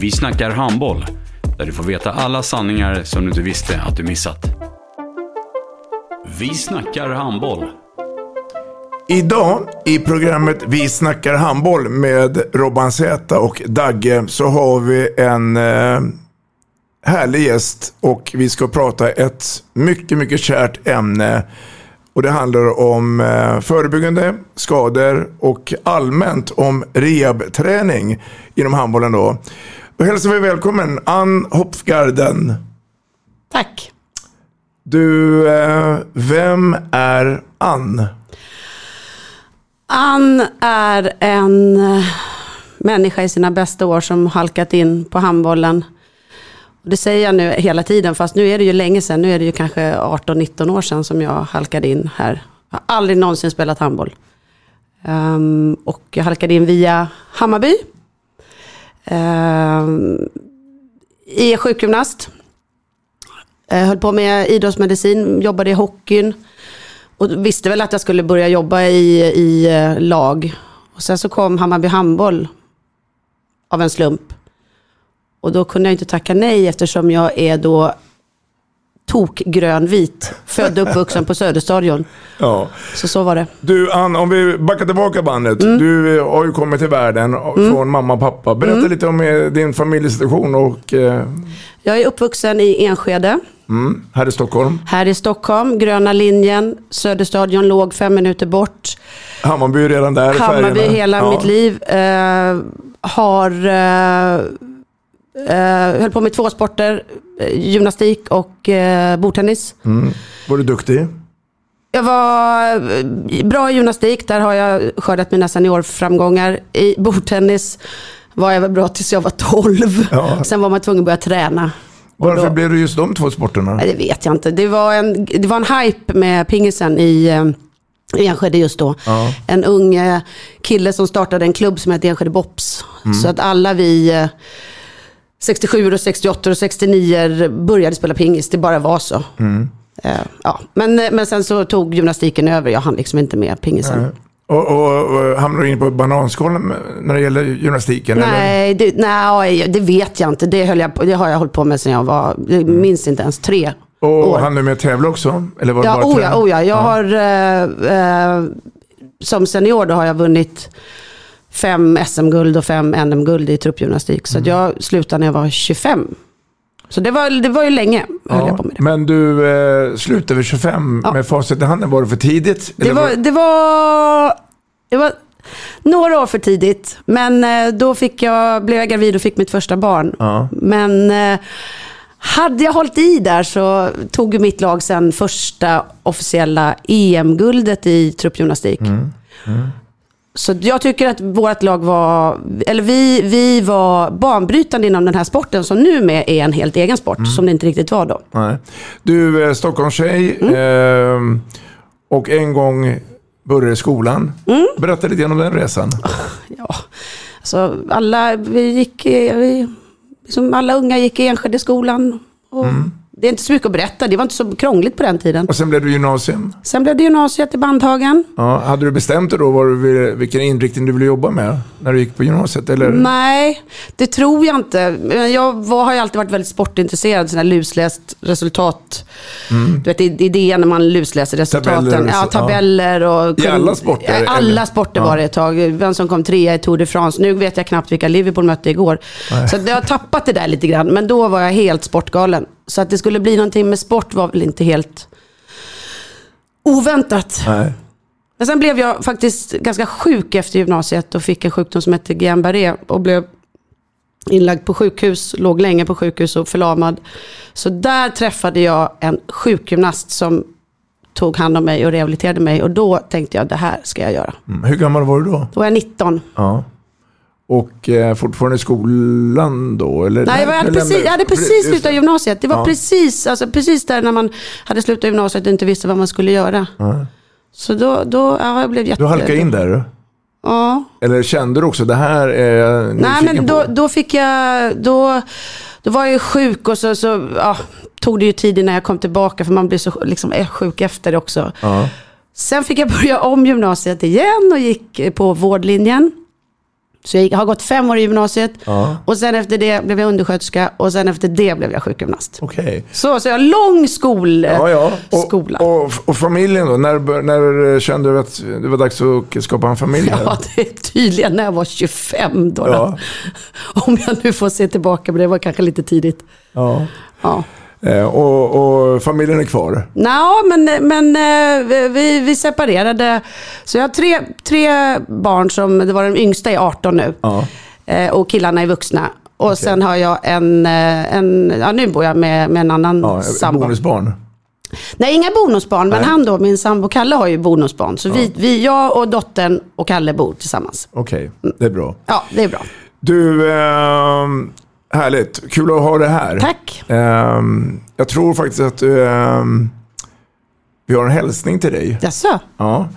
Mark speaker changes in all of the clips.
Speaker 1: Vi snackar handboll, där du får veta alla sanningar som du inte visste att du missat. Vi snackar handboll.
Speaker 2: Idag i programmet Vi snackar handboll med Robban Zäta och Dagge så har vi en eh, härlig gäst och vi ska prata ett mycket, mycket kärt ämne. Och det handlar om eh, förebyggande skador och allmänt om rehabträning inom handbollen då. Då hälsar vi välkommen Ann Hopfgarden.
Speaker 3: Tack.
Speaker 2: Du, eh, vem är Ann?
Speaker 3: Ann är en eh, människa i sina bästa år som halkat in på handbollen. Det säger jag nu hela tiden, fast nu är det ju länge sedan. Nu är det ju kanske 18-19 år sedan som jag halkade in här. Jag har aldrig någonsin spelat handboll. Um, och jag halkade in via Hammarby. Um, I sjukgymnast. Jag höll på med idrottsmedicin, jobbade i hockeyn. Och visste väl att jag skulle börja jobba i, i eh, lag. Och sen så kom Hammarby handboll av en slump. Och då kunde jag inte tacka nej eftersom jag är då tokgrönvit. Född och uppvuxen på Söderstadion.
Speaker 2: Ja.
Speaker 3: Så så var det.
Speaker 2: Du Ann, om vi backar tillbaka bandet.
Speaker 3: Mm.
Speaker 2: Du eh, har ju kommit till världen från mamma och pappa. Berätta
Speaker 3: Mm.
Speaker 2: lite om eh, din familjesituation och eh,
Speaker 3: Jag är uppvuxen i Enskede.
Speaker 2: mm, här i Stockholm.
Speaker 3: Här i Stockholm, gröna linjen. Söderstadion låg fem minuter bort.
Speaker 2: Hammarby redan där.
Speaker 3: Hammarby
Speaker 2: färgerna.
Speaker 3: hela
Speaker 2: Ja.
Speaker 3: mitt liv. Eh, har... Eh, eh, höll på med två sporter. eh, Gymnastik och eh, bordtennis.
Speaker 2: Mm. Var du duktig?
Speaker 3: Jag var eh, bra i gymnastik. Där har jag skördat mina seniorframgångar. I bordtennis var jag väl bra tills jag var 12.
Speaker 2: Ja.
Speaker 3: Sen var man tvungen att börja träna.
Speaker 2: Varför
Speaker 3: då-
Speaker 2: blev det just de två sporterna?
Speaker 3: Nej, det vet jag inte. Det var en, det var en hype med pingisen i eh, Enskede just då.
Speaker 2: Ja.
Speaker 3: En ung kille som startade en klubb som hette Enskede Bops.
Speaker 2: Mm.
Speaker 3: Så att alla vi 67 och 68 och 69 började spela pingis. Det bara var så.
Speaker 2: Mm.
Speaker 3: Eh, ja. men, eh, men sen så tog gymnastiken över. Jag hann liksom inte med pingisen.
Speaker 2: Nej. Och, och, och hamnar du in på bananskalen när det gäller gymnastiken? Eller?
Speaker 3: Nej, det, nej, det vet jag inte. Det, jag, på- det har jag hållit på med sedan jag var, jag minns inte ens, tre
Speaker 2: Och
Speaker 3: år.
Speaker 2: hann du med att tävla också? Eller var det
Speaker 3: Ja,
Speaker 2: bara
Speaker 3: oh ja, oh ja. Jag har eh, eh, som senior då har jag vunnit fem SM-guld och fem NM-guld i truppgymnastik. Så
Speaker 2: Mm.
Speaker 3: jag slutade när jag var 25. Så det var, det var ju länge det.
Speaker 2: Men du eh, slutade vid 25
Speaker 3: Ja.
Speaker 2: med facit i handen. Var det för tidigt?
Speaker 3: Det var, det var, det var några år för tidigt. Men eh, då fick jag, blev jag gravid och fick mitt första barn.
Speaker 2: Ja.
Speaker 3: Men eh, hade jag hållit i där så tog mitt lag sen första officiella EM-guldet i truppgymnastik.
Speaker 2: Mm.
Speaker 3: Så jag tycker att vårt lag var, eller vi, vi var banbrytande inom den här sporten som nu är en helt egen sport,
Speaker 2: Mm.
Speaker 3: som det inte riktigt var då.
Speaker 2: Nej. Du är Stockholmstjej
Speaker 3: Mm.
Speaker 2: eh, och en gång började skolan.
Speaker 3: Mm.
Speaker 2: Berätta lite om den resan.
Speaker 3: Ja, alltså alla, vi gick, vi, liksom alla unga gick i Enschedeskolan. Och det är inte så mycket att berätta. Det var inte så krångligt på den tiden.
Speaker 2: Och sen blev du gymnasium.
Speaker 3: Sen blev det gymnasiet i Bandhagen.
Speaker 2: Ja, hade du bestämt dig då vad du vilken inriktning du ville jobba med när du gick på gymnasiet? Eller?
Speaker 3: Nej, det tror jag inte. Jag var, har ju alltid varit väldigt sportintresserad, sån här lusläst resultat. Du vet, idén när man lusläser resultaten.
Speaker 2: Mm. Tabeller
Speaker 3: ja,
Speaker 2: så,
Speaker 3: tabeller och...
Speaker 2: I alla sporter,
Speaker 3: alla
Speaker 2: eller?
Speaker 3: sporter
Speaker 2: Ja.
Speaker 3: var det ett tag. Vem som kom trea i Tour de France. Nu vet jag knappt vilka Liverpool mötte igår. Så att jag har tappat det där lite grann. Men då var jag helt sportgalen. Så att det skulle bli någonting med sport var väl inte helt oväntat.
Speaker 2: Nej.
Speaker 3: Men sen blev jag faktiskt ganska sjuk efter gymnasiet och fick en sjukdom som hette Guillain-Barré och blev inlagd på sjukhus, låg länge på sjukhus och förlamad. Så där träffade jag en sjukgymnast som tog hand om mig och rehabiliterade mig och då tänkte jag det här ska jag göra.
Speaker 2: Mm. Hur gammal var du då?
Speaker 3: Då var jag 19.
Speaker 2: Ja. Och eh, fortfarande i skolan då? Eller?
Speaker 3: Nej, jag hade precis, jag hade precis slutat gymnasiet. Det var
Speaker 2: Ja.
Speaker 3: precis, alltså, precis där när man hade slutat gymnasiet och inte visste vad man skulle göra.
Speaker 2: Ja.
Speaker 3: Så då, då ja, jag blev jätte...
Speaker 2: Du halkade in där?
Speaker 3: Ja.
Speaker 2: Eller kände du också det här är jag
Speaker 3: Nej, men då, då fick jag, då, då var jag ju sjuk och så, så ja, tog det ju tid innan jag kom tillbaka för man blir så liksom, är sjuk efter det också. Sen fick jag börja om gymnasiet igen och gick på vårdlinjen. Så jag har gått fem år i gymnasiet
Speaker 2: Ja.
Speaker 3: och sen efter det blev jag undersköterska och sen efter det blev jag sjukgymnast.
Speaker 2: Okej.
Speaker 3: Så, så jag har lång skol,
Speaker 2: Ja, ja. Och,
Speaker 3: skola.
Speaker 2: och, och familjen då? När, när kände du att det var dags att skapa en familj?
Speaker 3: Ja, det är tydligen när jag var 25 då. då. Om jag nu får se tillbaka, men det var kanske lite tidigt.
Speaker 2: Ja.
Speaker 3: Ja.
Speaker 2: Eh, och, och familjen är kvar?
Speaker 3: Nå, men, men eh, vi, vi separerade. Så jag har tre, tre barn som, det var den yngsta är 18 nu.
Speaker 2: Ja.
Speaker 3: Eh, Och killarna är vuxna. Och sen har jag en, eh, en, ja nu bor jag med, med en annan
Speaker 2: Ja,
Speaker 3: sambo.
Speaker 2: bonusbarn?
Speaker 3: Nej, inga bonusbarn, men
Speaker 2: Nej.
Speaker 3: han då, min sambo Kalle har ju bonusbarn. Så vi, vi, jag och dottern och Kalle bor tillsammans.
Speaker 2: Okej, det är bra.
Speaker 3: Ja, det är bra.
Speaker 2: Du, ehm, härligt. Kul att ha det här.
Speaker 3: Tack.
Speaker 2: Ehm, jag tror faktiskt att ehm, vi har en hälsning till dig.
Speaker 3: Jaså?
Speaker 2: Ja.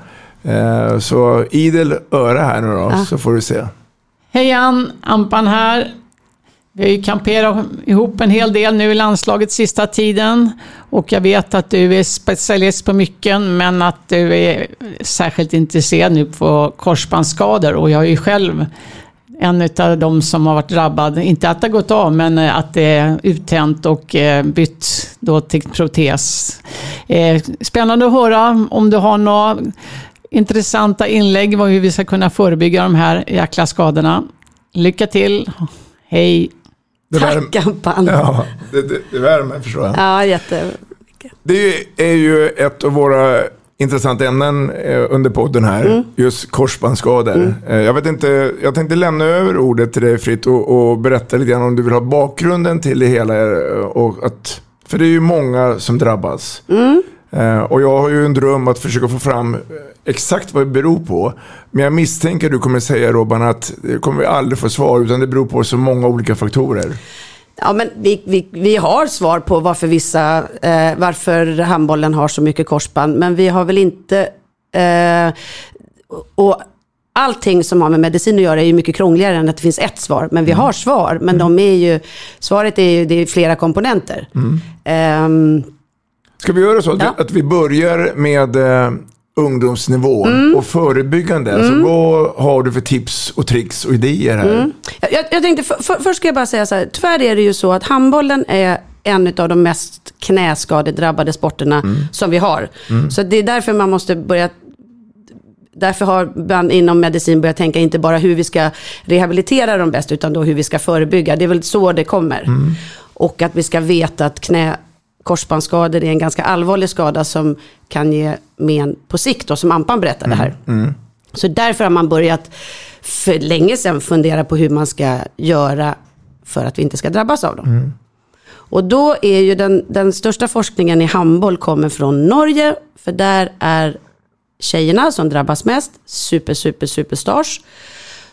Speaker 2: Eh, så idel öra här nu då,
Speaker 3: Ja.
Speaker 2: så får du se.
Speaker 4: Hej Ann, Ampan här. Vi har ju kamperat ihop en hel del nu i landslaget sista tiden. Och jag vet att du är specialist på mycken, men att du är särskilt intresserad nu på korsbandsskador. Och jag är ju själv en av de som har varit drabbad. Inte att det har gått av, men att det är uttänt och eh, bytt då till protes. Eh, Spännande att höra om du har några intressanta inlägg om hur vi ska kunna förebygga de här jäkla skadorna. Lycka till. Hej.
Speaker 2: Det
Speaker 3: Tack Ampan. Ja,
Speaker 2: det, det, det värmer förstår jag.
Speaker 3: ja jätte...
Speaker 2: Det är ju ett av våra intressanta ämnen eh, under podden här.
Speaker 3: Mm.
Speaker 2: Just korsbandsskador. Eh, Jag vet inte, jag tänkte lämna över ordet till dig fritt och, och berätta lite grann om du vill ha bakgrunden till det hela. eh, Och att, för det är ju många som drabbas.
Speaker 3: Mm.
Speaker 2: Och jag har ju en dröm att försöka få fram exakt vad det beror på. Men jag misstänker att du kommer säga Robban att det kommer vi aldrig få svar utan det beror på så många olika faktorer.
Speaker 3: Ja, men vi, vi, vi har svar på varför vissa, eh, varför handbollen har så mycket korsband, men vi har väl inte, eh, och allting som har med medicin att göra är ju mycket krångligare än att det finns ett svar, men vi har svar, men de är ju, svaret är ju, det är flera komponenter. Ehm,
Speaker 2: Ska vi göra så att,
Speaker 3: Ja.
Speaker 2: vi, att vi börjar med eh, ungdomsnivån och förebyggande? Alltså, vad har du för tips och tricks och idéer här?
Speaker 3: Jag, jag, jag tänkte, för, för, först ska jag bara säga så här, tyvärr är det ju så att handbollen är en av de mest knäskadedrabbade sporterna som vi har. Så det är därför man måste börja Därför har man inom medicin börjat tänka inte bara hur vi ska rehabilitera dem bäst, utan då hur vi ska förebygga. Det är väl så det kommer. Och att vi ska veta att knä, korsbandsskador är en ganska allvarlig skada som kan ge men på sikt, då, som Ampan berättade här. Så därför har man börjat för länge sedan fundera på hur man ska göra för att vi inte ska drabbas av dem. Och då är ju den, den största forskningen i handboll kommer från Norge, för där är tjejerna som drabbas mest super, super, superstars.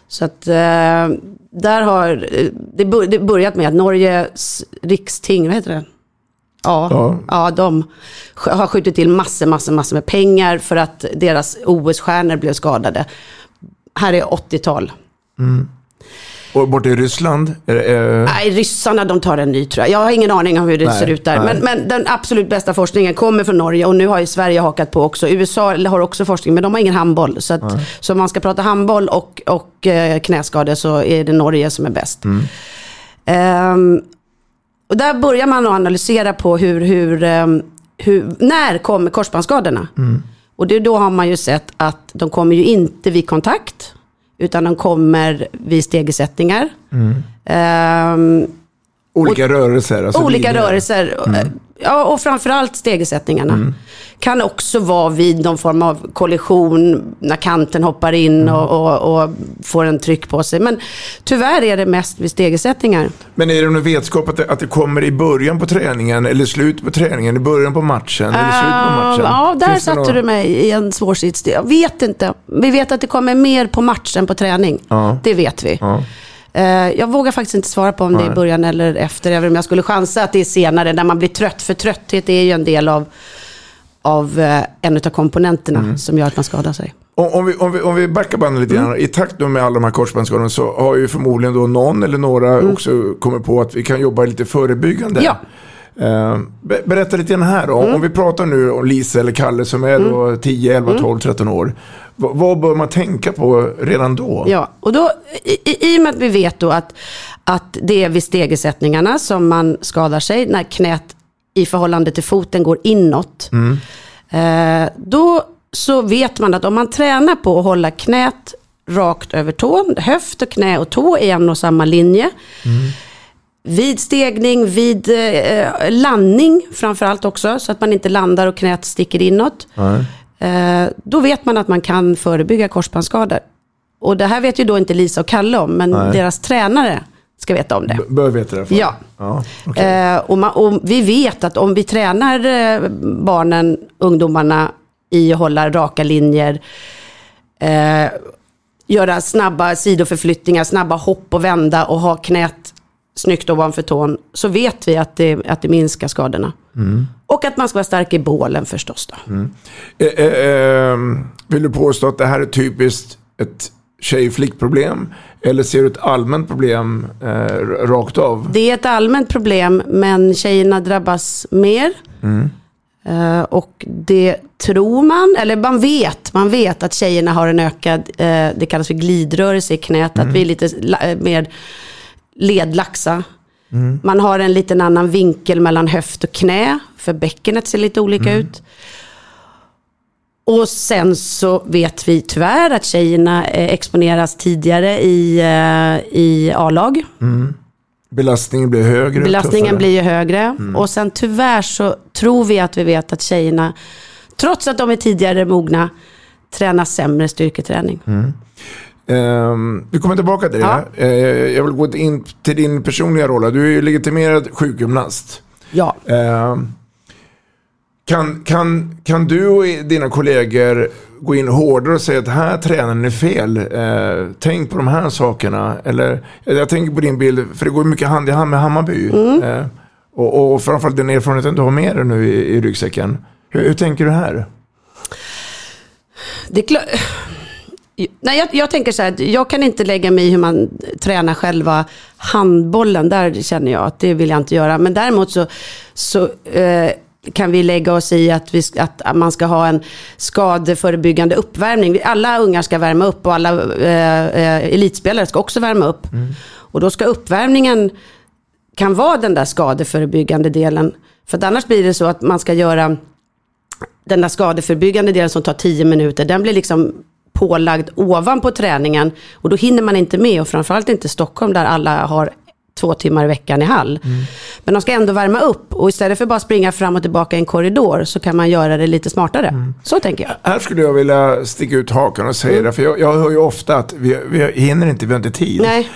Speaker 3: Så att eh, där har eh, det, bör, det börjat med att Norges riksting, vad heter det? Ja,
Speaker 2: Ja.
Speaker 3: ja. de har skjutit till massor, massor, massor med pengar för att deras OS-stjärnor blev skadade. Här är 80-tal.
Speaker 2: Och borta i Ryssland? Är det, är...
Speaker 3: Nej, ryssarna de tar en ny tror jag. Jag har ingen aning om hur det
Speaker 2: Nej,
Speaker 3: ser ut där. Men, men den absolut bästa forskningen kommer från Norge och nu har ju Sverige hakat på också. USA har också forskning men de har ingen handboll. Så, att, så om man ska prata handboll och, och eh, knäskador så är det Norge som är bäst. Ehm, och där börjar man att analysera på hur, hur, ehm, hur när kommer korsbandsskadorna. Och det, då har man ju sett att de kommer ju inte vid kontakt, utan de kommer vid stegersättningar. Ehm,
Speaker 2: Olika rörelser? Alltså
Speaker 3: olika
Speaker 2: linjer.
Speaker 3: rörelser. Ja, och framförallt stegersättningarna. Kan också vara vid någon form av kollision när kanten hoppar in och, och, och får en tryck på sig. Men tyvärr är det mest vid stegersättningar.
Speaker 2: Men är det någon vetskap att det, att det kommer i början på träningen eller slut på träningen, i början på matchen eller slut på matchen?
Speaker 3: Ja, där
Speaker 2: Finns
Speaker 3: satte
Speaker 2: någon-
Speaker 3: du mig i en svår sits. Jag vet inte. Vi vet att det kommer mer på matchen på träning.
Speaker 2: Ja.
Speaker 3: Det vet vi.
Speaker 2: Ja.
Speaker 3: Eh, Jag vågar faktiskt inte svara på om det är i början eller efter, även om jag skulle chansa att det är senare, när man blir trött. För trötthet är ju en del av, av eh, en av komponenterna
Speaker 2: Mm.
Speaker 3: som gör att man skadar sig.
Speaker 2: Om, vi, om, vi, om vi backar bandet lite grann, i takt med alla de här korsbandsskadorna så har ju förmodligen då någon eller några också kommit på att vi kan jobba lite förebyggande.
Speaker 3: Ja.
Speaker 2: Eh, be- berätta lite grann här då. Om vi pratar nu om Lisa eller Kalle som är då 10, 11, 12, 13 år. Vad bör man tänka på redan då?
Speaker 3: Ja, och då, i, i, och med att vi vet då att, att det är vid stegersättningarna som man skadar sig, när knät i förhållande till foten går inåt. Eh, då så vet man att om man tränar på att hålla knät rakt över tån, höft och knä och tå i en och samma linje. Vid stegning, vid eh, landning framförallt också, så att man inte landar och knät sticker inåt. Eh, då vet man att man kan förebygga korsbandsskador. Och det här vet ju då inte Lisa och Kalle om, men
Speaker 2: Nej.
Speaker 3: deras tränare ska veta om det.
Speaker 2: B- Bör veta det fall.
Speaker 3: Ja.
Speaker 2: ja okej.
Speaker 3: Eh, och, man, och vi vet att om vi tränar eh, barnen, ungdomarna i att hålla raka linjer, eh, göra snabba sidoförflyttningar, snabba hopp och vända och ha knät snyggt ovanför tån, så vet vi att det, att det minskar skadorna. Och att man ska vara stark i bålen förstås. Då.
Speaker 2: Eh, eh, eh, vill du påstå att det här är typiskt ett tjej-flick-problem? Eller ser du ett allmänt problem eh, rakt av?
Speaker 3: Det är ett allmänt problem, men tjejerna drabbas mer. Eh, och det tror man, eller man vet, man vet att tjejerna har en ökad, eh, det kallas för glidrörelse i knät, att vi är lite mer ledlaxa. Man har en liten annan vinkel mellan höft och knä, för bäckenet ser lite olika ut. Och sen så vet vi tyvärr att tjejerna eh, exponeras tidigare i, eh, i A-lag.
Speaker 2: Belastningen blir högre?
Speaker 3: Belastningen blir ju högre. Och sen tyvärr så tror vi att vi vet att tjejerna, trots att de är tidigare mogna, tränar sämre styrketräning.
Speaker 2: Ehm, vi kommer tillbaka till det.
Speaker 3: Ja.
Speaker 2: Eh, jag vill gå in till din personliga roll. Du är ju legitimerad sjukgymnast.
Speaker 3: Ja.
Speaker 2: Ehm, kan, kan, kan du och dina kollegor gå in hårdare och säga att här tränaren är fel? Eh, tänk på de här sakerna. Eller, jag tänker på din bild, för det går mycket hand i hand med Hammarby. Eh, och, och framförallt den erfarenheten du har med dig nu i, i ryggsäcken. Hur, hur tänker du här?
Speaker 3: Det är klart. Nej, jag, jag tänker så här, jag kan inte lägga mig i hur man tränar själva handbollen. Där känner jag att det vill jag inte göra. Men däremot så, så eh, kan vi lägga oss i att, vi, att man ska ha en skadeförebyggande uppvärmning. Alla ungar ska värma upp och alla eh, eh, elitspelare ska också värma upp. Och då ska uppvärmningen kan vara den där skadeförebyggande delen. För att annars blir det så att man ska göra den där skadeförebyggande delen som tar 10 minuter, den blir liksom pålagd ovanpå träningen. Och då hinner man inte med, och framförallt inte Stockholm där alla har två timmar i veckan i hall. Men de ska ändå värma upp och istället för bara springa fram och tillbaka i en korridor så kan man göra det lite smartare. Så tänker jag.
Speaker 2: Här skulle jag vilja sticka ut hakan och säga det. För jag, jag hör ju ofta att vi, vi hinner inte, vi har inte tid.
Speaker 3: Nej,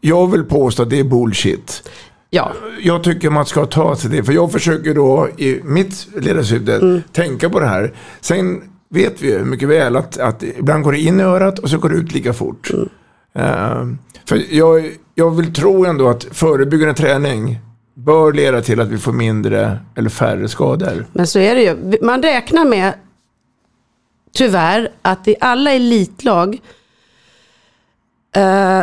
Speaker 2: Jag vill påstå att det är bullshit.
Speaker 3: ja.
Speaker 2: Jag tycker man ska ta till det. För jag försöker då i mitt ledarsyfte
Speaker 3: Mm.
Speaker 2: tänka på det här. Sen vet vi ju mycket väl att, att ibland går det in i örat och så går det ut lika fort.
Speaker 3: Mm.
Speaker 2: Eh, för jag, jag vill tro ändå att förebyggande träning bör leda till att vi får mindre eller färre skador.
Speaker 3: Men så är det ju. Man räknar med, tyvärr, att i alla elitlag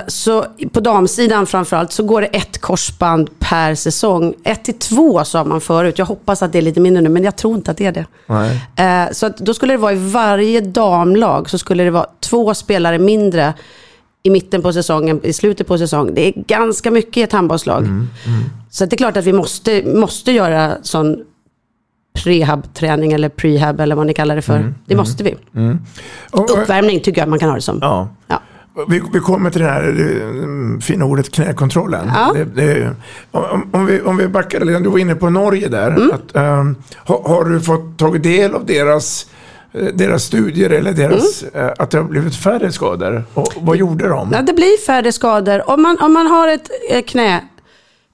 Speaker 3: Så på damsidan framförallt så går det ett korsband per säsong. Ett till två sa man förut. Jag hoppas att det är lite mindre nu, men jag tror inte att det är det.
Speaker 2: Nej.
Speaker 3: Eh, Så då skulle det vara i varje damlag så skulle det vara två spelare mindre i mitten på säsongen, i slutet på säsongen. Det är ganska mycket i ett handbollslag. Så att det är klart att vi måste, måste göra sån prehab-träning eller prehab eller vad ni kallar det för. Det måste vi.
Speaker 2: Och-
Speaker 3: Uppvärmning tycker jag man kan ha det som.
Speaker 2: Ja.
Speaker 3: Ja.
Speaker 2: Vi, vi kommer till det här eh, fina ordet knäkontrollen.
Speaker 3: Ja.
Speaker 2: Det, det, om, om, vi, om vi backar lite, du var inne på Norge där.
Speaker 3: Mm.
Speaker 2: Att, ehm, har, har du fått tagit del av deras, eh, deras studier eller deras,
Speaker 3: Mm.
Speaker 2: eh, att det har blivit färre skador? Och vad gjorde de?
Speaker 3: Ja, det blir färre skador. Om man, om man har ett knä,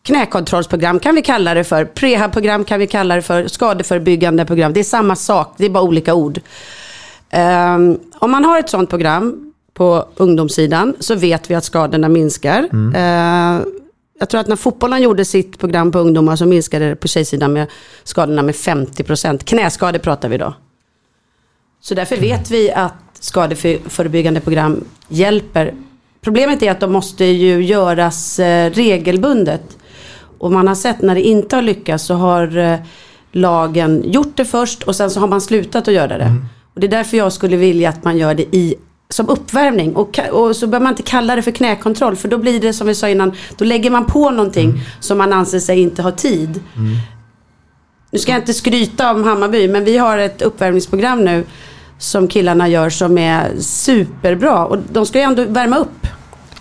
Speaker 3: knäkontrollsprogram kan vi kalla det för. Prehab-program kan vi kalla det för. Skadeförebyggande program. Det är samma sak, det är bara olika ord. Ehm, om man har ett sådant program på ungdomssidan så vet vi att skadorna minskar. Ehm, jag tror att när fotbollen gjorde sitt program på ungdomar så minskade det på tjejsidan med skadorna med 50%. Knäskador pratar vi då. Så därför vet vi att skadeförebyggande program hjälper. Problemet är att de måste ju göras eh, regelbundet. Och man har sett när det inte har lyckats så har eh, lagen gjort det först och sen så har man slutat att göra det. Och det är därför jag skulle vilja att man gör det i som uppvärmning och, och så behöver man inte kalla det för knäkontroll för då blir det som vi sa innan, då lägger man på någonting som man anser sig inte ha tid. Nu ska jag inte skryta om Hammarby, men vi har ett uppvärmningsprogram nu som killarna gör som är superbra. Och de ska ju ändå värma upp.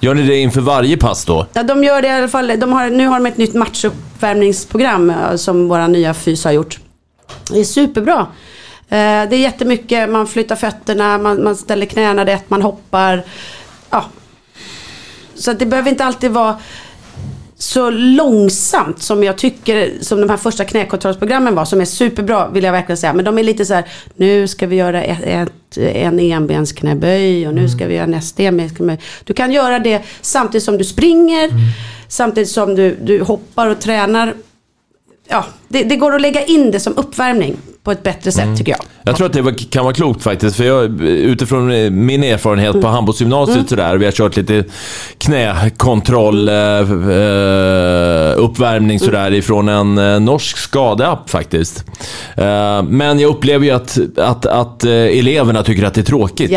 Speaker 5: Gör ni det inför varje pass då?
Speaker 3: Ja, de gör det i alla fall. De har, nu har de ett nytt matchuppvärmningsprogram eh, som våra nya fys har gjort. Det är superbra. Eh, det är jättemycket, man flyttar fötterna, man, man ställer knäna rätt, man hoppar. Ja. Så att det behöver inte alltid vara så långsamt som jag tycker som de här första knäkontrollsprogrammen var, som är superbra vill jag verkligen säga. Men de är lite så här, nu ska vi göra ett, ett, en enbensknäböj och nu ska vi göra nästa enbensknäböj. Du kan göra det samtidigt som du springer, samtidigt som du, du hoppar och tränar. Ja, det, det går att lägga in det som uppvärmning på ett bättre sätt tycker jag.
Speaker 5: Jag tror att det var- kan vara klokt faktiskt, för jag, utifrån eh, min erfarenhet
Speaker 3: Mm.
Speaker 5: på handbollsgymnasiet sådär, vi har kört lite knäkontroll, eh, eh, uppvärmning
Speaker 3: Mm.
Speaker 5: sådär ifrån en eh, norsk skadeapp faktiskt. Eh, men jag upplever ju att, att, att eleverna tycker att det är tråkigt.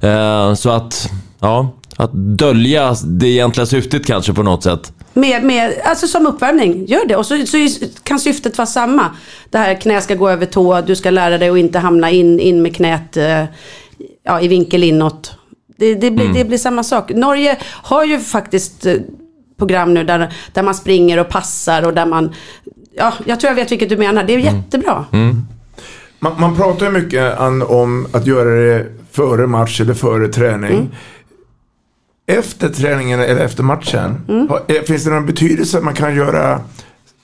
Speaker 3: Ja.
Speaker 5: Så att, ja, att dölja det egentliga syftet kanske på något sätt.
Speaker 3: Med, med, alltså som uppvärmning, gör det. Och så, så kan syftet vara samma. Det här knä ska gå över tå, du ska lära dig att inte hamna in, in med knät eh, ja, i vinkel inåt. Det, det, blir, det blir samma sak. Norge har ju faktiskt eh, program nu där, där man springer och passar och där man... Ja, jag tror jag vet vilket du menar. Det är jättebra.
Speaker 2: Man, man pratar ju mycket om att göra det före match eller före träning. Efter träningen eller efter matchen, har, eh, finns det någon betydelse att man kan göra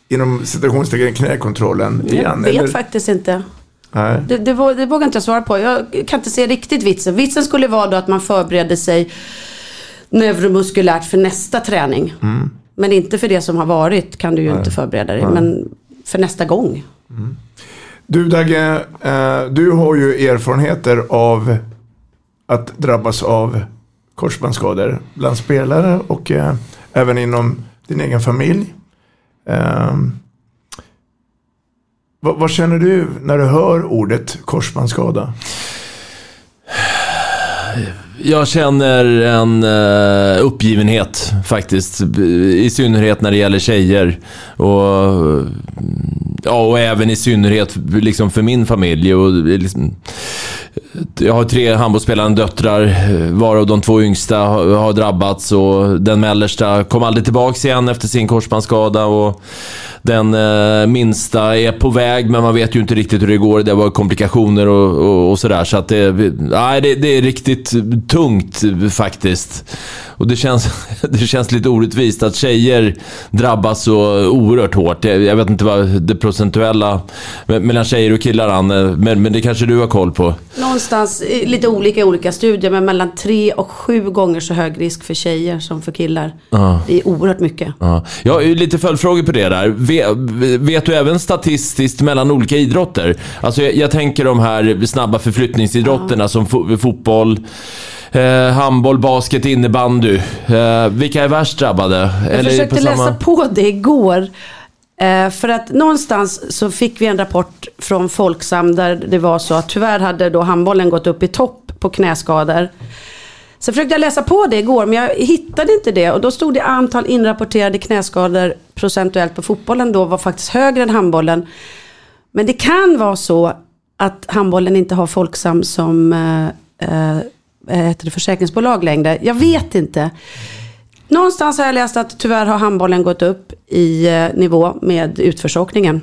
Speaker 2: inom citationstecken knäkontrollen igen?
Speaker 3: Jag vet
Speaker 2: eller?
Speaker 3: faktiskt inte.
Speaker 2: Nej.
Speaker 3: Det, det, det vågar inte jag svara på. Jag kan inte se riktigt vitsen. Vitsen skulle vara då att man förbereder sig neuromuskulärt för nästa träning. Men inte för det som har varit kan du ju inte förbereda dig. Men för nästa gång.
Speaker 2: Du Dagge, eh, du har ju erfarenheter av att drabbas av korsbandsskador bland spelare och eh, även inom din egen familj. Eh, vad, vad känner du när du hör ordet korsbandsskada?
Speaker 5: Jag känner en eh, uppgivenhet faktiskt. I synnerhet när det gäller tjejer. Och, ja, och även i synnerhet liksom för min familj. Och, eh, liksom, jag har tre handbollsspelande döttrar, eh, varav de två yngsta har, drabbats. Och den mellersta kom aldrig tillbaka igen efter sin korsbandsskada. Och den eh, minsta är på väg, men man vet ju inte riktigt hur det går. Det var komplikationer och, och, och sådär. Så att det, nej, det, det är riktigt tungt faktiskt. Och det känns, det känns lite orättvist att tjejer drabbas så oerhört hårt. Jag, jag vet inte vad det procentuella me- mellan tjejer och killar, Anne, men, men det kanske du har koll på?
Speaker 3: Någonstans, lite olika i olika studier, men mellan tre och sju gånger så hög risk för tjejer som för killar.
Speaker 5: Ja.
Speaker 3: Det är oerhört mycket.
Speaker 5: Ja. Jag har ju lite följdfrågor på det där. Vet, vet du även statistiskt mellan olika idrotter? Alltså jag, jag tänker de här snabba förflyttningsidrotterna som fo fotboll, eh, handboll, basket, innebandy. Eh, vilka är värst drabbade?
Speaker 3: Jag försökte läsa på det igår. Eh, för att någonstans så fick vi en rapport från Folksam där det var så att tyvärr hade då handbollen gått upp i topp på knäskador. Så försökte jag läsa på det igår men jag hittade inte det och då stod det antal inrapporterade knäskador procentuellt på fotbollen då var faktiskt högre än handbollen. Men det kan vara så att handbollen inte har Folksam som eh, eh, heter det, försäkringsbolag längre. Jag vet inte. Någonstans har jag läst att tyvärr har handbollen gått upp i eh, nivå med utförsåkningen.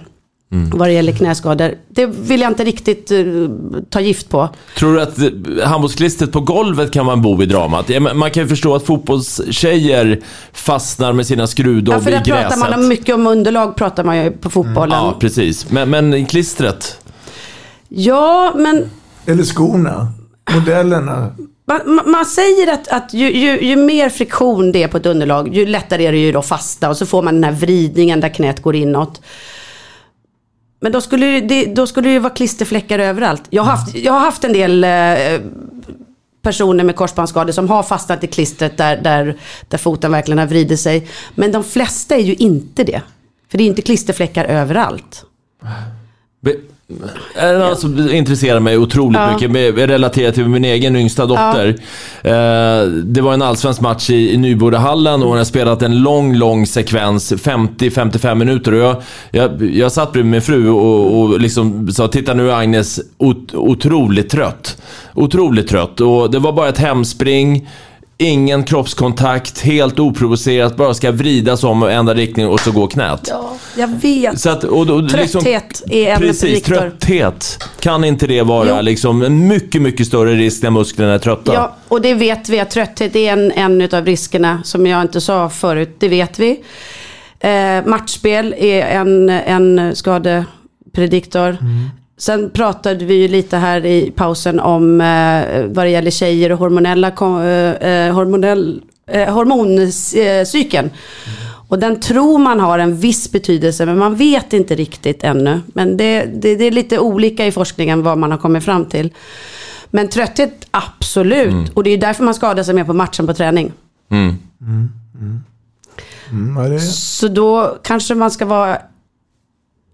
Speaker 3: Mm. Vad det gäller knäskador. Det vill jag inte riktigt uh, ta gift på.
Speaker 5: Tror du att eh, handbollsklistret på golvet kan vara en bov i dramat? Man kan ju förstå att fotbollstjejer fastnar med sina skruvdobb
Speaker 3: ja, för
Speaker 5: i gräset.
Speaker 3: pratar man om mycket om underlag pratar man ju på fotbollen.
Speaker 5: Ja, precis. Men, men klistret?
Speaker 3: Ja, men...
Speaker 2: Eller skorna. Modellerna.
Speaker 3: Man, man, säger att, att ju, ju, ju, mer friktion det är på ett underlag, ju lättare är det ju då fasta. Och så får man den här vridningen där knät går inåt. Men då skulle, det, då skulle det ju vara klisterfläckar överallt. Jag har haft, jag har haft en del eh, personer med korsbandsskador som har fastnat i klistret där, där, där foten verkligen har vridit sig. Men de flesta är ju inte det. För det är inte klisterfläckar överallt.
Speaker 5: Be är något som intresserar mig otroligt ja. mycket, relaterat till min egen yngsta dotter. Ja. Eh, det var en allsvensk match i, i Nybodahallen och hon har spelat en lång, lång sekvens, 50-55 minuter. Och jag, jag, jag satt bredvid min fru och, och liksom sa, titta nu är Agnes ot, otroligt trött. Otroligt trött. Och det var bara ett hemspring. Ingen kroppskontakt, helt oprovocerat, bara ska vridas om och ändra riktning och så går knät.
Speaker 3: Ja, jag vet.
Speaker 5: Så att, och, och,
Speaker 3: liksom- trötthet liksom, är ämnet
Speaker 5: Precis, trötthet. Kan inte det vara liksom en mycket, mycket större risk när musklerna är trötta?
Speaker 3: Ja, och det vet vi att trötthet är en, en av riskerna som jag inte sa förut. Det vet vi. Eh, matchspel är en, en skadeprediktor. Mm. Sen pratade vi ju lite här i pausen om eh, vad det gäller tjejer och hormonella, eh, eh hormonell, eh, hormoncykeln. Och den tror man har en viss betydelse men man vet inte riktigt ännu. Men det, det, det är lite olika i forskningen vad man har kommit fram till. Men trötthet, absolut. Mm. Och det är därför man skadar sig mer på matchen på träning. Mm. Mm. mm. Så då kanske man ska vara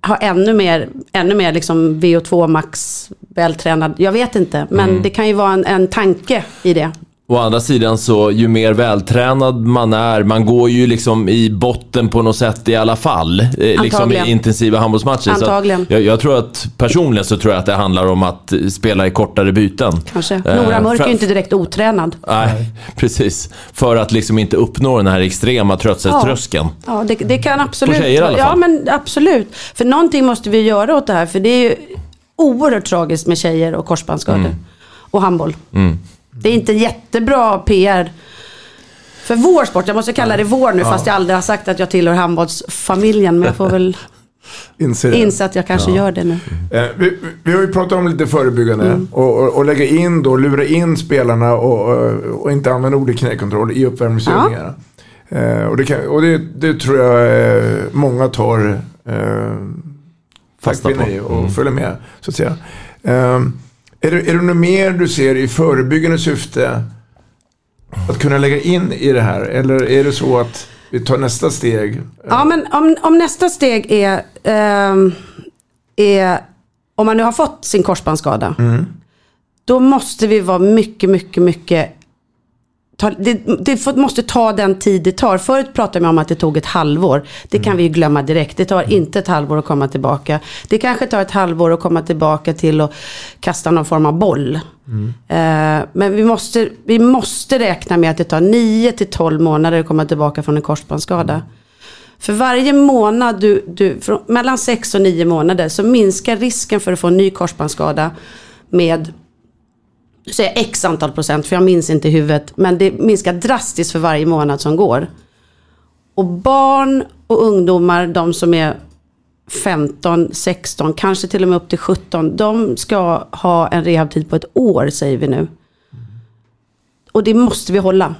Speaker 3: ha ännu mer, ännu mer liksom VO2 max vältränad. Jag vet inte, men mm. det kan ju vara en, en tanke i det.
Speaker 5: Å andra sidan så, ju mer vältränad man är, man går ju liksom i botten på något sätt i alla fall. Eh, liksom i intensiva handbollsmatcher.
Speaker 3: Antagligen.
Speaker 5: Jag, jag, tror att, personligen så tror jag att det handlar om att spela i kortare byten.
Speaker 3: Kanske. Nora Mörk är ju inte direkt otränad.
Speaker 5: Nej, precis. För att liksom inte uppnå den här extrema trötthetströskeln.
Speaker 3: Ja, ja det, det, kan absolut.
Speaker 5: På tjejer i alla fall.
Speaker 3: Ja, men absolut. För någonting måste vi göra åt det här. För det är ju oerhört tragiskt med tjejer och korsbandsskador. Mm. Och handboll. Mm. Det är inte jättebra PR. För vår sport, jag måste kalla det vår nu, ja. fast jag aldrig har sagt att jag tillhör handbollsfamiljen. Men jag får väl inse att jag kanske ja. gör det nu.
Speaker 2: Eh, vi, vi, har ju pratat om lite förebyggande mm. och, och, och, lägga in då, lura in spelarna och, och inte använda ordet knäkontroll i uppvärmningsövningarna. Ja. Eh, och det, kan, och det, det tror jag eh, många tar eh, fasta på och mm. följer med. Så att säga. Är det, är det något mer du ser i förebyggande syfte att kunna lägga in i det här? Eller är det så att vi tar nästa steg?
Speaker 3: Ja, men om, om nästa steg är, eh, är, om man nu har fått sin korsbandsskada. Mm. Då måste vi vara mycket, mycket, mycket det, det, måste ta den tid det tar. Förut pratade man om att det tog ett halvår. Det kan mm. vi glömma direkt. Det tar inte ett halvår att komma tillbaka. Det kanske tar ett halvår att komma tillbaka till att kasta någon form av boll. Mm. Uh, men vi måste, vi måste räkna med att det tar 9 till 12 månader att komma tillbaka från en korsbandsskada. Mm. För varje månad, du, du, från, mellan 6 och 9 månader, så minskar risken för att få en ny korsbandsskada med nu säger jag x antal procent för jag minns inte i huvudet. Men det minskar drastiskt för varje månad som går. Och barn och ungdomar, de som är 15, 16, kanske till och med upp till 17. De ska ha en rehabtid på ett år säger vi nu. Och det måste vi hålla.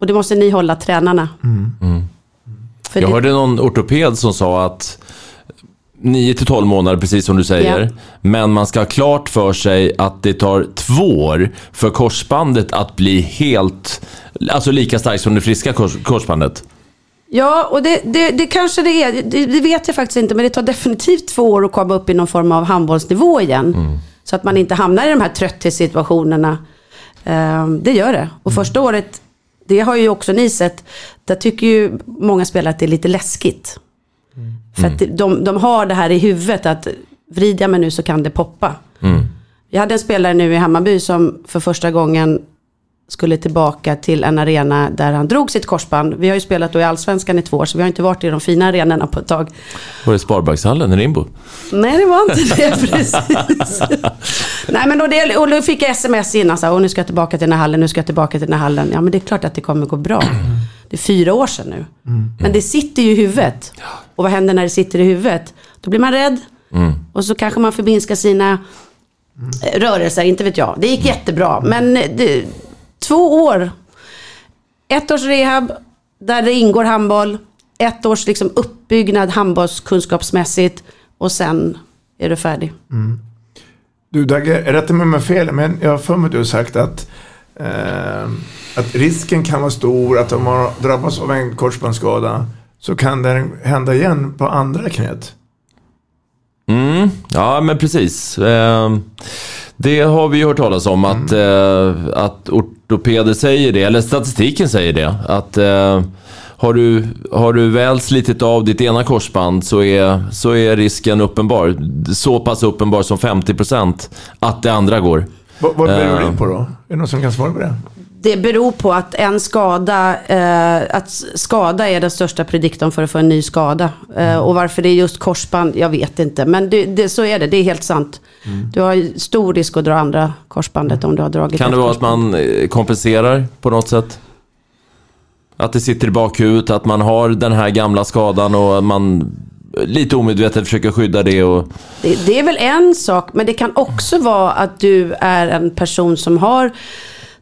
Speaker 3: Och det måste ni hålla, tränarna. Mm. Mm.
Speaker 5: Jag
Speaker 3: det-
Speaker 5: hörde någon ortoped som sa att 9 till 12 månader, precis som du säger.
Speaker 3: Ja.
Speaker 5: Men man ska ha klart för sig att det tar två år för korsbandet att bli helt, alltså lika starkt som det friska kors, korsbandet.
Speaker 3: Ja, och det, det, det kanske det är. Det, det vet jag faktiskt inte. Men det tar definitivt två år att komma upp i någon form av handbollsnivå igen. Så att man inte hamnar i de här trötthetssituationerna. Ehm, det gör det. Och första året, det har ju också ni sett. Där tycker ju många spelare att det är lite läskigt. För att de, de har det här i huvudet att vrider jag mig nu så kan det poppa. Jag hade en spelare nu i Hammarby som för första gången skulle tillbaka till en arena där han drog sitt korsband. Vi har ju spelat då i Allsvenskan i två år, så vi har inte varit i de fina arenorna på ett tag.
Speaker 5: Var det Sparbankshallen i Rimbo?
Speaker 3: Nej, det var inte det precis. Nej, men då, det, och då fick jag sms innan, så här, "Åh, nu ska jag tillbaka till den här hallen, nu ska jag tillbaka till den här hallen. Ja, men det är klart att det kommer gå bra. Det är fyra år sedan nu. Men det sitter ju i huvudet. Och vad händer när det sitter i huvudet? Då blir man rädd. Och så kanske man förminskar sina eh, rörelser, inte vet jag. Det gick jättebra, men eh, det, två år. Ett års rehab, där det ingår handboll. Ett års liksom uppbyggnad handbollskunskapsmässigt. Och sen är du färdig.
Speaker 2: Du Dagge, rätta mig om jag fel, men jag har för mig att du har sagt att, eh, att risken kan vara stor att om man drabbas av en korsbandsskada så kan det hända igen på andra knät.
Speaker 5: Mm, ja men precis. Eh, det har vi ju hört talas om att, eh, att ortopeder säger det, eller statistiken säger det. Att eh, har, du, har du väl slitit av ditt ena korsband så är, så är risken uppenbar. Så pass uppenbar som 50% att det andra går.
Speaker 2: Vad, vad beror
Speaker 5: Eh.
Speaker 2: det på då? Är det någon som kan svara på det?
Speaker 3: Det beror på att en skada, eh, att skada är den största prediktorn för att få en ny skada. Eh, och varför det är just korsband, jag vet inte. Men det, det, så är det, det är helt sant. Du har ju stor risk att dra andra korsbandet om du har dragit
Speaker 5: Kan det vara att man eh, kompenserar på något sätt? Att det sitter i bakhuvudet, att man har den här gamla skadan och man lite omedvetet försöker skydda det och...
Speaker 3: Det, det är väl en sak, men det kan också vara att du är en person som har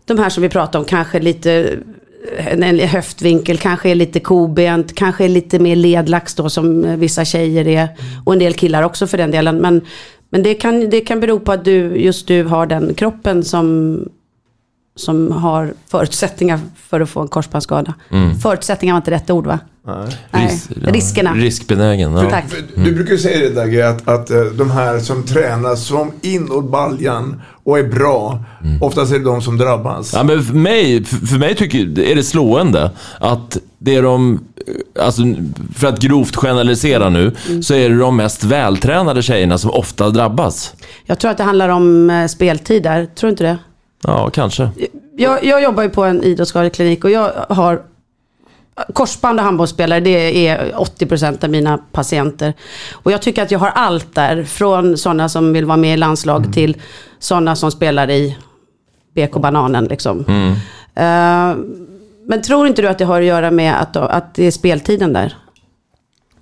Speaker 3: de här som vi pratar om, kanske lite en en höftvinkel, kanske är lite kobent, kanske är lite mer ledlax då som vissa tjejer är. Och en del killar också för den delen. Men, men det, kan, det kan bero på att du, just du har den kroppen som, som har förutsättningar för att få en korsbandsskada. Förutsättningar var inte rätt ord va? Nej,
Speaker 5: Ris-
Speaker 3: riskerna.
Speaker 5: Riskbenägen. Ja.
Speaker 3: Tack.
Speaker 2: Du brukar ju säga det Dagge, att, att eh, de här som tränar som inåt baljan och är bra, oftast är det de som drabbas.
Speaker 5: Ja, men för mig, för mig tycker, är det slående att det är de, alltså, för att grovt generalisera nu, så är det de mest vältränade tjejerna som ofta drabbas.
Speaker 3: Jag tror att det handlar om eh, speltid där, tror du inte det?
Speaker 5: Ja, kanske.
Speaker 3: Jag, jag jobbar ju på en idrottsskadeklinik och jag har korsband och handbollsspelare, det är 80% av mina patienter. Och jag tycker att jag har allt där, från sådana som vill vara med i landslag till sådana som spelar i BK Bananen. Liksom. Eh, men tror inte du att det har att göra med att, att det är speltiden där?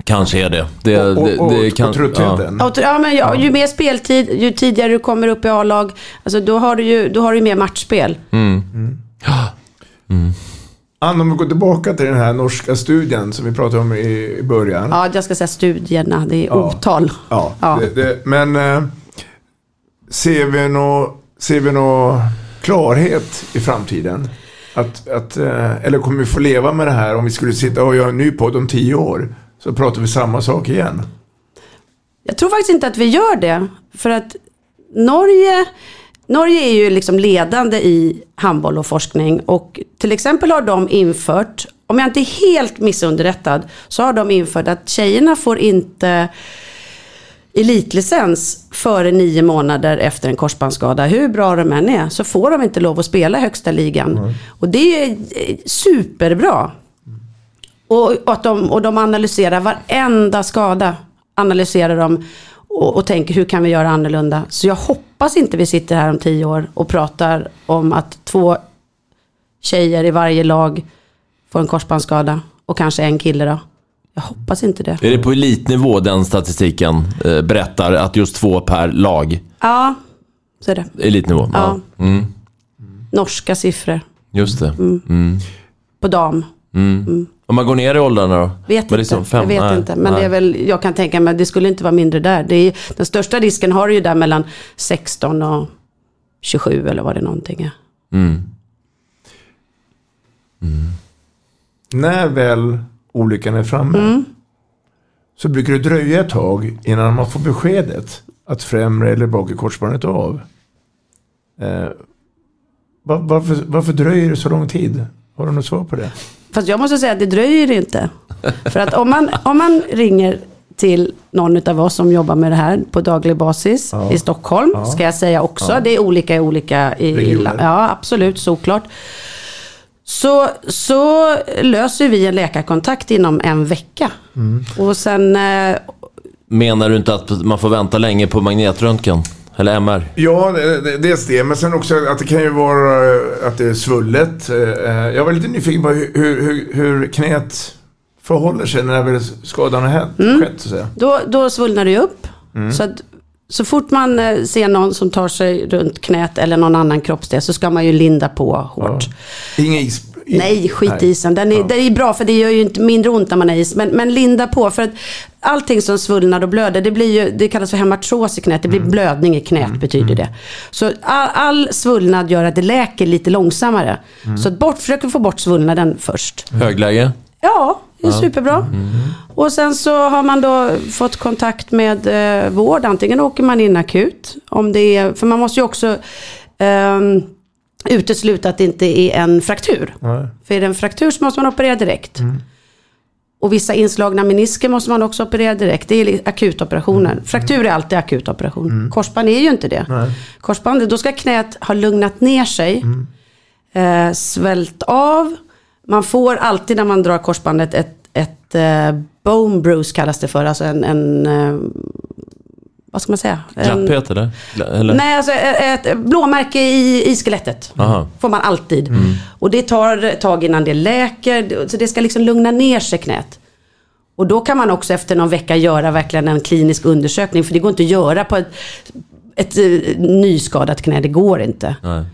Speaker 5: Kanske är det. det,
Speaker 2: Och, och,
Speaker 5: det,
Speaker 2: och,
Speaker 5: det kan,
Speaker 2: och tröttheten.
Speaker 3: Ja, ja, men ja, ju mer speltid, ju tidigare du kommer upp i A-lag, alltså, då, har du ju, då har du ju mer matchspel.
Speaker 2: Ann, om vi går tillbaka till den här norska studien som vi pratade om i, i början.
Speaker 3: Ja, jag ska säga studierna, det är
Speaker 2: Ja.
Speaker 3: otal.
Speaker 2: Ja,
Speaker 3: Ja.
Speaker 2: Det, det, men eh, ser vi nå ser vi nå klarhet i framtiden? Att, att, eh, eller kommer vi få leva med det här om vi skulle sitta och göra en ny podd om tio år? Så pratar vi samma sak igen.
Speaker 3: Jag tror faktiskt inte att vi gör det. För att Norge, Norge är ju liksom ledande i handboll och forskning. Och till exempel har de infört, om jag inte är helt missunderrättad, så har de infört att tjejerna får inte elitlicens före nio månader efter en korsbandsskada. Hur bra de än är så får de inte lov att spela högsta ligan. Och det är superbra. Och, och, att de, och de analyserar varenda skada. Analyserar de och, och tänker hur kan vi göra annorlunda. Så jag hoppas inte vi sitter här om tio år och pratar om att två tjejer i varje lag får en korsbandsskada. Och kanske en kille då. Jag hoppas inte det.
Speaker 5: Är det på elitnivå den statistiken eh, berättar att just två per lag?
Speaker 3: Ja, så är det.
Speaker 5: Elitnivå?
Speaker 3: Ja.
Speaker 5: Mm,
Speaker 3: Norska siffror
Speaker 5: just det. Mm.
Speaker 3: på dam.
Speaker 5: Mm. Om man går ner i åldrarna då?
Speaker 3: Vet
Speaker 5: det
Speaker 3: inte.
Speaker 5: fem?
Speaker 3: Jag vet
Speaker 5: Nej,
Speaker 3: inte. Men
Speaker 5: nej.
Speaker 3: det är väl, jag kan tänka mig, det skulle inte vara mindre där. Det är, den största risken har du ju där mellan 16 och 27 eller vad det någonting är.
Speaker 5: Mm.
Speaker 2: När väl olyckan är framme
Speaker 3: Mm.
Speaker 2: så brukar det dröja ett tag innan man får beskedet att främre eller bakre korsbandet är av. Eh, var, varför, varför dröjer det så lång tid? Har du något svar på det?
Speaker 3: Fast jag måste säga att det dröjer inte. För att om man, om man ringer till någon av oss som jobbar med det här på daglig basis
Speaker 2: Ja.
Speaker 3: i Stockholm,
Speaker 2: Ja.
Speaker 3: ska jag säga också.
Speaker 2: Ja.
Speaker 3: Det är olika i olika i, i,
Speaker 2: Regioner.
Speaker 3: Ja, absolut, såklart. Så, så löser vi en läkarkontakt inom en vecka.
Speaker 2: Mm.
Speaker 3: Och sen eh,
Speaker 5: Menar du inte att man får vänta länge på magnetröntgen? Eller MR?
Speaker 2: Ja, dels det. Men sen också att det kan ju vara eh, att det är svullet. Eh, Jag var lite nyfiken på hur, hur, hur, knät förhåller sig när väl skadan har hänt,
Speaker 3: Mm.
Speaker 2: skett. Så.
Speaker 3: Då, då svullnar det ju upp.
Speaker 2: Mm.
Speaker 3: Så, att, så fort man eh, ser någon som tar sig runt knät eller någon annan kroppsdel så ska man ju linda på hårt.
Speaker 2: Inga is...
Speaker 3: Nej, skit
Speaker 2: Nej.
Speaker 3: i isen. Den är,
Speaker 2: Ja.
Speaker 3: Det är bra för det gör ju inte mindre ont när man är is. Men, men linda på. För att allting som svullnar och blöder, det, blir ju, det kallas för hemartros i knät. Det blir
Speaker 2: Mm.
Speaker 3: blödning i knät betyder det. Så all, all svullnad gör att det läker lite långsammare.
Speaker 2: Mm.
Speaker 3: Så bort, försök att få bort svullnaden först.
Speaker 5: Högläge?
Speaker 3: Ja, det är
Speaker 5: Ja.
Speaker 3: superbra. Och sen så har man då fått kontakt med eh, vård. Antingen åker man in akut. Om det är, för man måste ju också ehm, utesluta att det inte är en fraktur.
Speaker 2: Nej.
Speaker 3: För är det en fraktur så måste man operera direkt. Och vissa inslagna menisker måste man också operera direkt. Det är akutoperationer. Fraktur är alltid akutoperation. Korsband är ju inte det.
Speaker 2: Nej.
Speaker 3: Korsbandet, då ska knät ha lugnat ner sig. Eh, svällt av. Man får alltid när man drar korsbandet ett, ett eh, bone bruise kallas det för. Alltså en, en eh, vad ska man säga? En,
Speaker 5: Klapphet eller? eller?
Speaker 3: Nej, alltså ett, blåmärke i, i skelettet.
Speaker 5: Aha.
Speaker 3: Får man alltid. Och det tar ett tag innan det läker. Så det ska liksom lugna ner sig knät. Och då kan man också efter någon vecka göra verkligen en klinisk undersökning. För det går inte att göra på ett, ett, eh, nyskadat knä. Det går inte.
Speaker 5: Nej.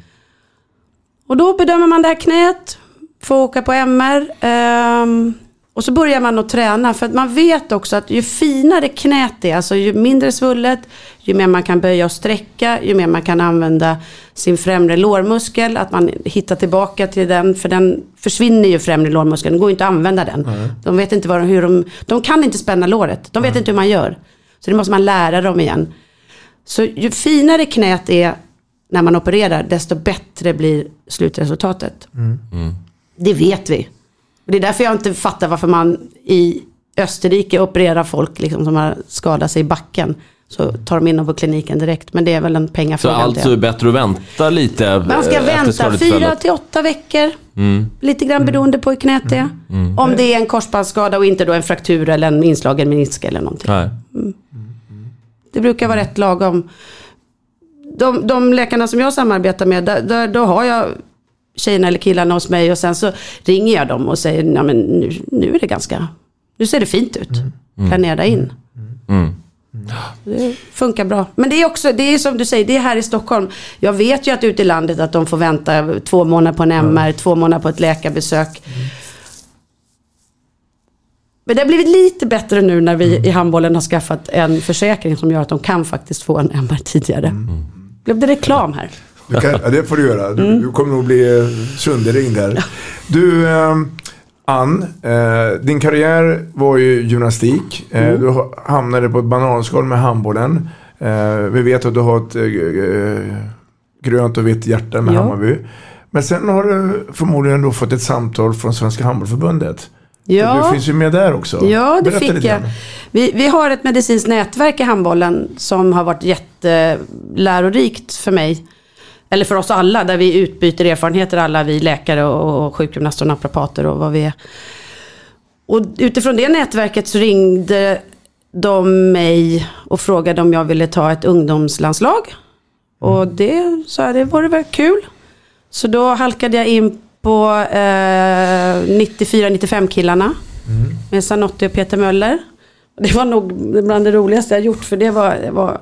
Speaker 3: Och då bedömer man det här knät. Får åka på MR. ehm, och så börjar man att träna. För att man vet också att ju finare knät är, alltså ju mindre svullet, ju mer man kan böja och sträcka, ju mer man kan använda sin främre lårmuskel, att man hittar tillbaka till den, för den försvinner ju främre lårmuskeln, det går inte att använda den. De vet inte vad, de- hur de, de kan inte spänna låret, de vet inte hur man gör. Så det måste man lära dem igen. Så ju finare knät är när man opererar, desto bättre blir slutresultatet. Det vet vi. Och det är därför jag inte fattar varför man i Österrike opererar folk liksom, som har skadat sig i backen. Så tar de in dem på kliniken direkt. Men det är väl en
Speaker 5: Så
Speaker 3: pengafråga.
Speaker 5: alltså är bättre att vänta lite
Speaker 3: man ska
Speaker 5: eh,
Speaker 3: vänta fyra till åtta veckor.
Speaker 5: Mm.
Speaker 3: Lite grann beroende på hur knät är.
Speaker 5: Mm.
Speaker 3: Om det är en korsbandsskada och inte då en fraktur eller en inslagen menisk eller någonting.
Speaker 5: Nej.
Speaker 3: Det brukar vara rätt lagom. De, de läkarna som jag samarbetar med, där, där, då har jag tjejerna eller killarna hos mig och sen så ringer jag dem och säger, ja men nu, nu är det ganska, nu ser det fint ut. Planera in.
Speaker 5: Mm.
Speaker 3: Det funkar bra. Men det är också, det är som du säger, det är här i Stockholm. Jag vet ju att ute i landet att de får vänta två månader på en MR, två månader på ett läkarbesök. Men det har blivit lite bättre nu när vi i handbollen har skaffat en försäkring som gör att de kan faktiskt få en MR tidigare. Blev det reklam här?
Speaker 2: Kan, ja, det får du göra. Du,
Speaker 3: Mm.
Speaker 2: du kommer nog bli eh, sönderringd här. Du, eh, Ann, eh, din karriär var ju gymnastik. Eh,
Speaker 3: Mm.
Speaker 2: Du ha- hamnade på ett bananskal med handbollen. Eh, vi vet att du har ett eh, grönt och vitt hjärta med
Speaker 3: Ja.
Speaker 2: Hammarby. Men sen har du förmodligen då fått ett samtal från Svenska Handbollförbundet.
Speaker 3: Ja.
Speaker 2: Du finns ju med där också.
Speaker 3: Ja, det
Speaker 2: Berätta
Speaker 3: fick jag. Vi, vi har ett medicinskt nätverk i handbollen som har varit jättelärorikt för mig. Eller för oss alla, där vi utbyter erfarenheter, alla vi läkare och, och sjukgymnaster och naprapater och vad vi är. Och utifrån det nätverket så ringde de mig och frågade om jag ville ta ett ungdomslandslag. Och det sa jag, det vore väl kul. Så då halkade jag in på eh, 94-95 killarna. Med Sanotti och Peter Möller. Det var nog bland det roligaste jag gjort för det var, det var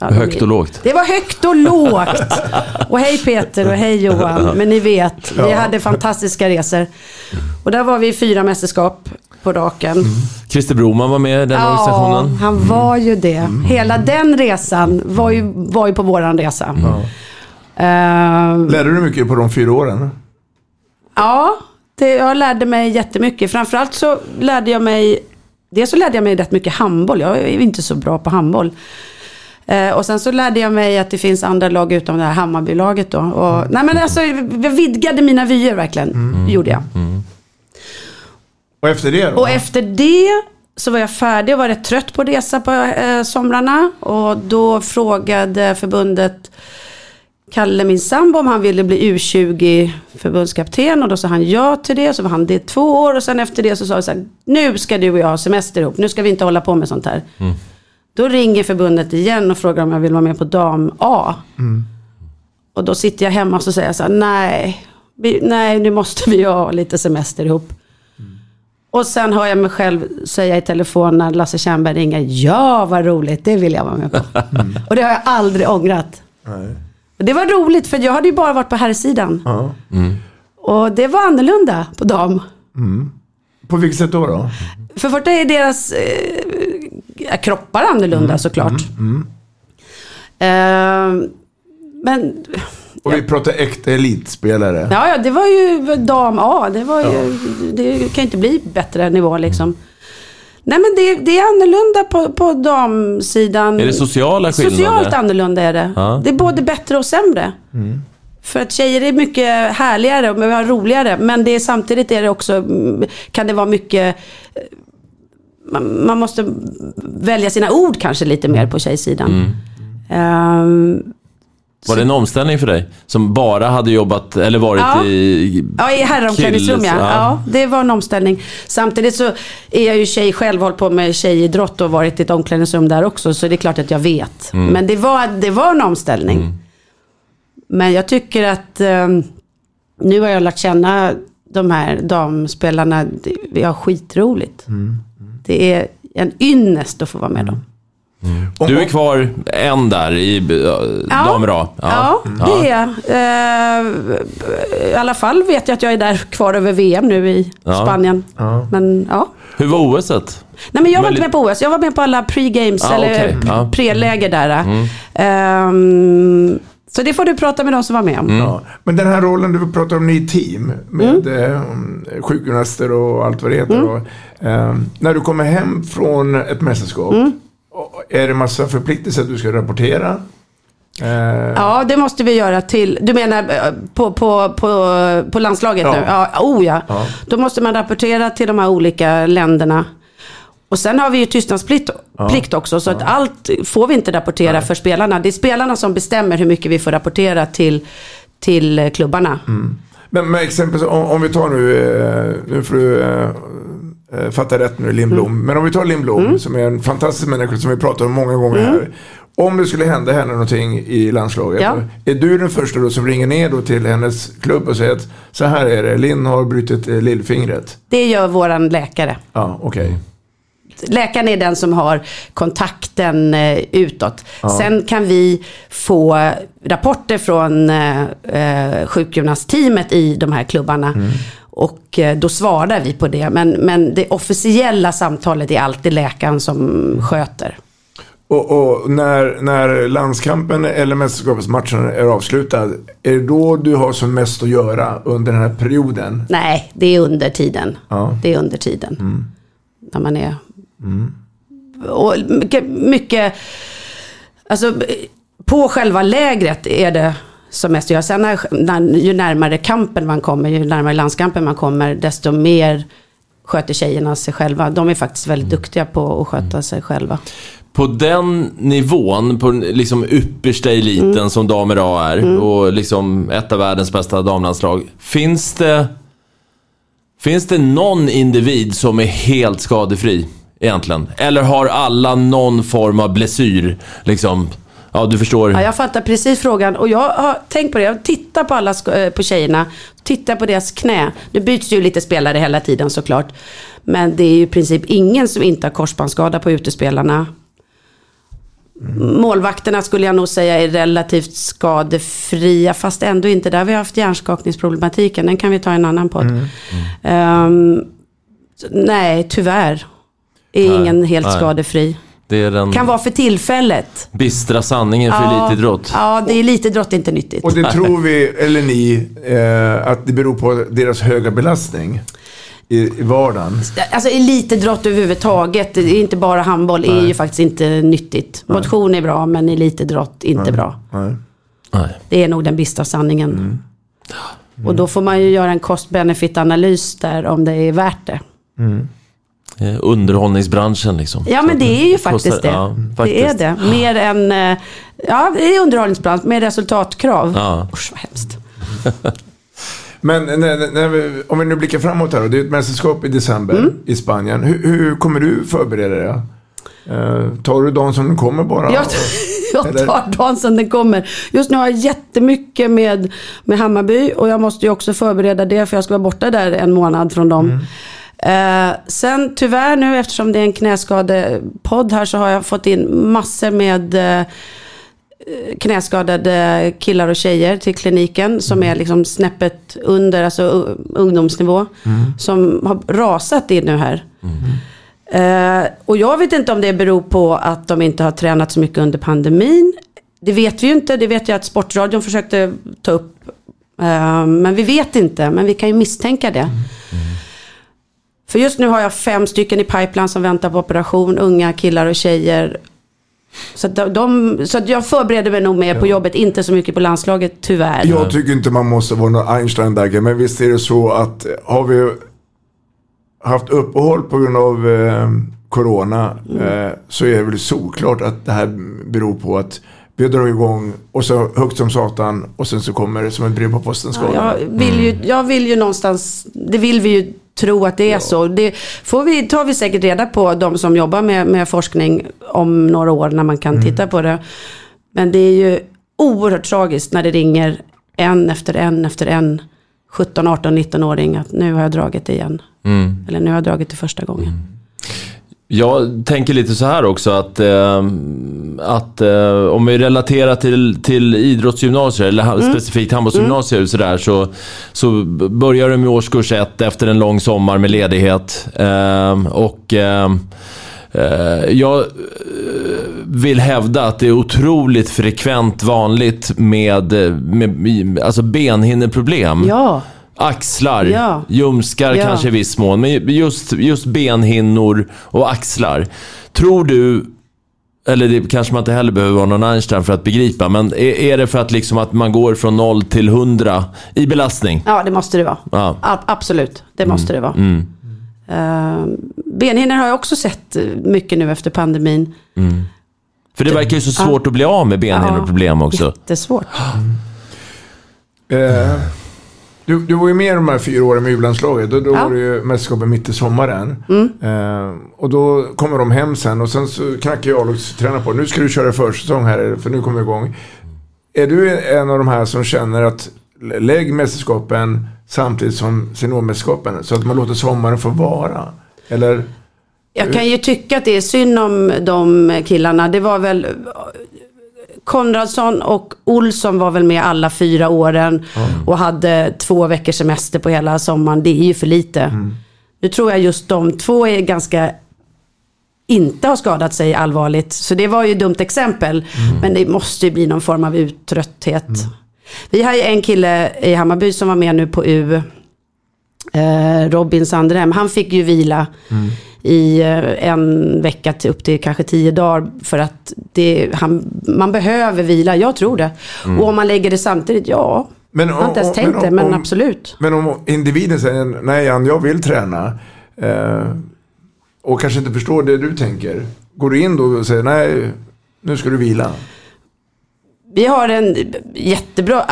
Speaker 3: Ja,
Speaker 5: Högt och lågt.
Speaker 3: Det var högt och lågt. Och hej Peter och hej Johan. Men ni vet, vi
Speaker 5: Ja.
Speaker 3: hade fantastiska resor. Och där var vi i fyra mästerskap på raken.
Speaker 5: Christer Broman var med i den
Speaker 3: Ja,
Speaker 5: organisationen.
Speaker 3: han var ju det. Hela den resan var ju, var ju på våran resa. Eh,
Speaker 2: Lärde du mycket på de fyra åren?
Speaker 3: Ja, det, jag lärde mig jättemycket. Framförallt så lärde jag mig, dels så lärde jag mig rätt mycket handboll. Jag är inte så bra på handboll. Eh, och sen så lärde jag mig att det finns andra lag utom det här Hammarbylaget då. Och, nej men alltså, jag vidgade mina vyer verkligen, gjorde jag.
Speaker 2: Och efter det då?
Speaker 3: Och efter det så var jag färdig och var rätt trött på att resa på eh, somrarna. Och då frågade förbundet Kalle, min sambo, om han ville bli U20 förbundskapten. Och då sa han ja till det. Så var han det två år. Och sen efter det så sa jag så här, nu ska du och jag ha semester ihop. Nu ska vi inte hålla på med sånt här. Då ringer förbundet igen och frågar om jag vill vara med på dam A. Och då sitter jag hemma och så säger jag så här, nej, vi, nej nu måste vi ha lite semester ihop. Och sen hör jag mig själv säga i telefon när Lasse Tjernberg ringer, ja vad roligt, det vill jag vara med på. Och det har jag aldrig ångrat.
Speaker 2: Nej.
Speaker 3: Det var roligt för jag hade ju bara varit på herrsidan.
Speaker 2: Ja.
Speaker 3: Och det var annorlunda på dam.
Speaker 2: Mm. På vilket sätt då? då?
Speaker 3: För första är deras eh, kroppar annorlunda såklart.
Speaker 2: Mm.
Speaker 3: Eh, men
Speaker 2: Och vi pratar äkta elitspelare.
Speaker 3: ja, ja, det var ju dam A. Det, var ju, det kan ju inte bli bättre nivå liksom. Nej men det, det är annorlunda på, på damsidan.
Speaker 5: Är det sociala skillnader?
Speaker 3: Socialt annorlunda är det.
Speaker 5: Ja.
Speaker 3: Det är både bättre och sämre. För att tjejer är mycket härligare och roligare. Men det är, samtidigt är det också, mm, kan det vara mycket, eh, man, man måste välja sina ord kanske lite mer på tjejsidan.
Speaker 5: Mm.
Speaker 3: Ehm,
Speaker 5: Var det en omställning för dig? Som bara hade jobbat, eller varit
Speaker 3: Ja.
Speaker 5: i...
Speaker 3: Ja, i herromklädningsrum ja. ja. Det var en omställning. Samtidigt så är jag ju tjej själv, hållit på med tjejidrott och varit i ett omklädningsrum där också. Så det är klart att jag vet.
Speaker 5: Mm.
Speaker 3: Men det var, det var en omställning. Men jag tycker att eh, nu har jag lärt känna de här damspelarna. Vi har skitroligt. Det är en ynnest att få vara med dem.
Speaker 5: Du är kvar en där i äh, damer A.
Speaker 3: Ja, det är jag. Eh, I alla fall vet jag att jag är där kvar över VM nu i
Speaker 5: Ja.
Speaker 3: Spanien. Men ja.
Speaker 5: Hur var OSet?
Speaker 3: Nej men jag var
Speaker 5: Men
Speaker 3: inte med på OS. Jag var med på alla pre-games
Speaker 5: Ah,
Speaker 3: eller
Speaker 5: okej. Ja.
Speaker 3: pre-läger där.
Speaker 5: Mm.
Speaker 3: Ehm, så det får du prata med de som var med om.
Speaker 2: Ja. Men den här rollen du pratar om, ni i team med eh, sjukgymnaster och allt vad det heter.
Speaker 3: Mm.
Speaker 2: Och, eh, när du kommer hem från ett mästerskap,
Speaker 3: Mm.
Speaker 2: är det massa förpliktelser att du ska rapportera? Eh,
Speaker 3: Ja, det måste vi göra till, du menar eh, på, på, på, på landslaget
Speaker 2: Ja.
Speaker 3: nu? Ja, oh ja.
Speaker 2: Ja.
Speaker 3: Då måste man rapportera till de här olika länderna. Och sen har vi ju tystnadsplikt
Speaker 2: Ja.
Speaker 3: också, så att allt får vi inte rapportera för spelarna. Det är spelarna som bestämmer hur mycket vi får rapportera till, till eh, klubbarna.
Speaker 2: Men med exempel, om, om vi tar nu, eh, nu får du eh, fatta rätt nu, Lindblom. Men om vi tar Lindblom, som är en fantastisk människa som vi pratat om många gånger här. Om det skulle hända henne någonting i landslaget.
Speaker 3: Ja.
Speaker 2: Är du den första då som ringer ner då till hennes klubb och säger att så här är det, Linn har brutit lillfingret.
Speaker 3: Det gör våran läkare.
Speaker 2: Ja, okej.
Speaker 3: Läkaren är den som har kontakten eh, utåt.
Speaker 2: Ja.
Speaker 3: Sen kan vi få rapporter från eh, eh, sjukgymnastteamet i de här klubbarna.
Speaker 2: Mm.
Speaker 3: Och eh, då svarar vi på det. Men, men det officiella samtalet är alltid läkaren som sköter.
Speaker 2: Och, och när, när landskampen eller mästerskapsmatchen är avslutad, är det då du har som mest att göra under den här perioden?
Speaker 3: Nej, det är under tiden.
Speaker 2: Ja.
Speaker 3: Det är under tiden.
Speaker 2: Mm.
Speaker 3: När man är...
Speaker 2: Mm.
Speaker 3: Och mycket, mycket... Alltså, på själva lägret är det som mest att. Sen när, när, ju närmare kampen man kommer, ju närmare landskampen man kommer, desto mer sköter tjejerna sig själva. De är faktiskt väldigt duktiga på att sköta sig själva.
Speaker 5: På den nivån, på liksom yppersta eliten
Speaker 3: Mm.
Speaker 5: som damer A är och liksom ett av världens bästa damlandslag. Finns det, finns det någon individ som är helt skadefri egentligen? Eller har alla någon form av blessyr? Liksom, ja, du förstår.
Speaker 3: Ja, jag fattar precis frågan. Och jag har tänkt på det. Jag tittar på, alla, eh, på tjejerna. Tittar på deras knä. Nu byts ju lite spelare hela tiden såklart. Men det är ju i princip ingen som inte har korsbandsskada på utespelarna. Målvakterna skulle jag nog säga är relativt skadefria, fast ändå inte. Där har vi haft hjärnskakningsproblematiken, den kan vi ta i en annan podd.
Speaker 5: Mm.
Speaker 3: Ehm, så nej, tyvärr är
Speaker 5: Nej,
Speaker 3: ingen helt
Speaker 5: nej.
Speaker 3: skadefri.
Speaker 5: Det är den
Speaker 3: Kan vara för tillfället.
Speaker 5: bistra sanningen för
Speaker 3: Ja,
Speaker 5: elitidrott.
Speaker 3: Ja, det är elitidrott inte nyttigt.
Speaker 2: Och det tror vi, eller ni, eh, att det beror på deras höga belastning i, i vardagen.
Speaker 3: Alltså elitidrott överhuvudtaget, det är inte bara handboll, är ju faktiskt inte nyttigt. Motion är bra, men elitidrott inte bra.
Speaker 2: Nej.
Speaker 5: Nej.
Speaker 3: Det är nog den bistra sanningen.
Speaker 5: Mm.
Speaker 3: Och då får man ju göra en cost-benefit-analys där om det är värt det.
Speaker 5: Eh, Underhållningsbranschen liksom.
Speaker 3: Ja, men det är ju faktiskt
Speaker 5: Kostar-
Speaker 3: det.
Speaker 5: ja,
Speaker 3: Det är
Speaker 5: faktiskt.
Speaker 3: det. Mer än, eh, ja, det är underhållningsbransch med resultatkrav.
Speaker 5: Ja.
Speaker 3: Usch, vad hemskt.
Speaker 2: Men när, när, vi, om vi nu blickar framåt här då. Det är ett mästerskap i december
Speaker 3: Mm.
Speaker 2: i Spanien. Hur, hur kommer du förbereda dig? Eh, tar du dagen som den kommer bara?
Speaker 3: Jag, jag tar dagen som den kommer. Just nu har jag jättemycket med, med Hammarby och jag måste ju också förbereda det för jag ska vara borta där en månad från dem. Eh, sen tyvärr nu eftersom det är en knäskadepodd här så har jag fått in massor med eh, knäskadade killar och tjejer till kliniken som är liksom snäppet under, alltså ungdomsnivå. Som har rasat in nu här. Eh, och jag vet inte om det beror på att de inte har tränat så mycket under pandemin. Det vet vi ju inte, det vet jag att Sportradion försökte ta upp. Eh, men vi vet inte, men vi kan ju misstänka det. För just nu har jag fem stycken i pipeline som väntar på operation, unga killar och tjejer. Så, de, så jag förbereder mig nog mer på jobbet, inte så mycket på landslaget tyvärr.
Speaker 2: Jag tycker inte man måste vara någon Einstein Dagge, men visst är det så att eh, har vi haft uppehåll på grund av eh, Corona eh, så är det väl såklart att det här beror på att vi dragit igång och så högt som satan och sen så kommer det som ett brev på posten
Speaker 3: Ja,
Speaker 2: skadorna.
Speaker 3: jag, vill ju, jag vill ju någonstans, det vill vi ju tro att det är så. Det får vi, tar vi säkert reda på, de som jobbar med, med forskning om några år när man kan titta på det. Men det är ju oerhört tragiskt när det ringer en efter en efter en 17, 18, 19-åring att nu har jag dragit igen.
Speaker 5: Mm.
Speaker 3: Eller nu har jag dragit det första gången.
Speaker 5: Jag tänker lite så här också att, eh, att eh, om vi relaterar till, till idrottsgymnasier, eller ha- specifikt handbollsgymnasier och sådär, så, så börjar du med årskurs ett efter en lång sommar med ledighet. Eh, och eh, eh, jag eh, vill hävda att det är otroligt frekvent vanligt med, eh, med alltså benhinneproblem.
Speaker 3: Ja,
Speaker 5: Axlar,
Speaker 3: Ja.
Speaker 5: ljumskar
Speaker 3: Ja.
Speaker 5: kanske i viss mån, men just, just benhinnor och axlar. Tror du, eller det kanske man inte heller behöver vara någon Einstein för att begripa, men är, är det för att, liksom att man går från 0 till 100 i belastning?
Speaker 3: ja det måste det vara.
Speaker 5: Ja.
Speaker 3: A- absolut, det måste det vara.
Speaker 5: Mm.
Speaker 3: Uh, benhinnor har jag också sett mycket nu efter pandemin.
Speaker 5: För det verkar ju så svårt att bli av med benhinneproblem också.
Speaker 3: Jättesvårt.
Speaker 2: Eh, du, du var ju med de här fyra åren med U-landslaget. Då, då
Speaker 3: Ja.
Speaker 2: var det ju mästerskapet mitt i sommaren. Eh, och då kommer de hem sen och sen så knackar jag och tränar på. Nu ska du köra försäsong här för nu kommer vi igång. Är du en av de här som känner att lägg mästerskapen samtidigt som seniormästerskapen så att man låter sommaren få vara? Eller?
Speaker 3: Jag kan ju tycka att det är synd om de killarna. Det var väl Konradsson och Olsson var väl med alla fyra åren och hade två veckors semester på hela sommaren. Det är ju för lite. Nu tror jag just de två är ganska inte har skadat sig allvarligt. Så det var ju ett dumt exempel. Men det måste ju bli någon form av uttrötthet. Vi har ju en kille i Hammarby som var med nu på U. Eh, Robin Sandrem. Han fick ju vila i eh, en vecka till upp till kanske tio dagar. För att det, han, man behöver vila, jag tror det. Och om man lägger det samtidigt, ja.
Speaker 2: Men
Speaker 3: jag har inte ens tänkt
Speaker 2: om-
Speaker 3: det, men
Speaker 2: om-
Speaker 3: absolut.
Speaker 2: Men om individen säger nej Jan, jag vill träna. Eh, och kanske inte förstår det du tänker. Går du in då och säger nej, nu ska du vila.
Speaker 3: Vi har en jättebra,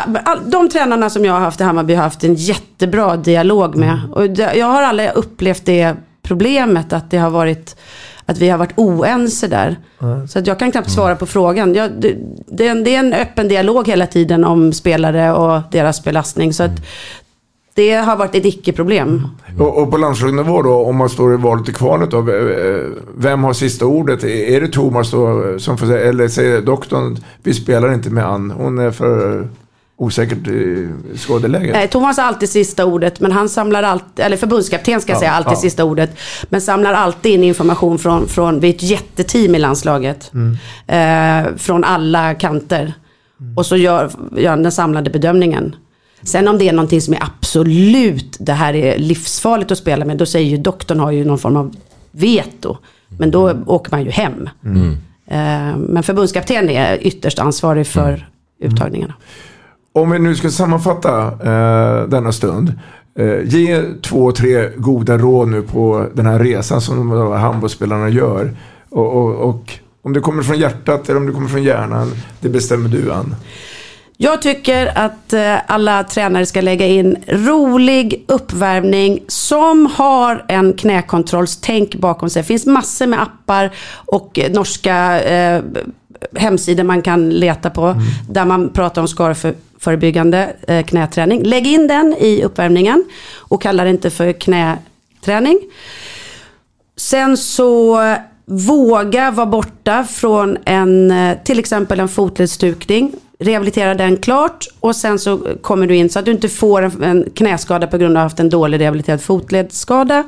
Speaker 3: de tränarna som jag har haft i Hammarby har haft en jättebra dialog med. Och det- jag har aldrig upplevt det problemet att det har varit, att vi har varit oense där. Så att jag kan knappt svara på frågan. Jag, det, det, är en, det är en öppen dialog hela tiden om spelare och deras belastning. Så att det har varit ett icke-problem.
Speaker 2: Och, och på landslagsnivå då, om man står i valet i kvalet då, eh, vem har sista ordet? Är det Thomas då som får säga, eller säger doktorn, vi spelar inte med Ann, hon är för osäkert skadeläge?
Speaker 3: Nej, Thomas har alltid sista ordet, men han samlar alltid, eller förbundskapten ska jag
Speaker 2: Ja,
Speaker 3: säga, alltid
Speaker 2: ja.
Speaker 3: sista ordet. Men samlar alltid in information från, från vi är ett jätteteam i landslaget. Eh, från alla kanter. Och så gör, gör han den samlade bedömningen. Sen om det är någonting som är absolut, det här är livsfarligt att spela med, då säger ju doktorn har ju någon form av veto. Men då åker man ju hem. Eh, men förbundskapten är ytterst ansvarig för uttagningarna.
Speaker 2: Om vi nu ska sammanfatta eh, denna stund. Eh, ge två, tre goda råd nu på den här resan som handbollsspelarna gör. Och, och, och om det kommer från hjärtat eller om det kommer från hjärnan, det bestämmer du Ann.
Speaker 3: Jag tycker att eh, alla tränare ska lägga in rolig uppvärmning som har en knäkontrollstänk bakom sig. Det finns massor med appar och eh, norska eh, hemsidor man kan leta på där man pratar om skadeförebyggande eh, knäträning. Lägg in den i uppvärmningen och kalla det inte för knäträning. Sen så våga vara borta från en, eh, till exempel en fotledsstukning. Rehabilitera den klart och sen så kommer du in så att du inte får en, knäskada på grund av att du haft en dålig rehabiliterad fotledsskada.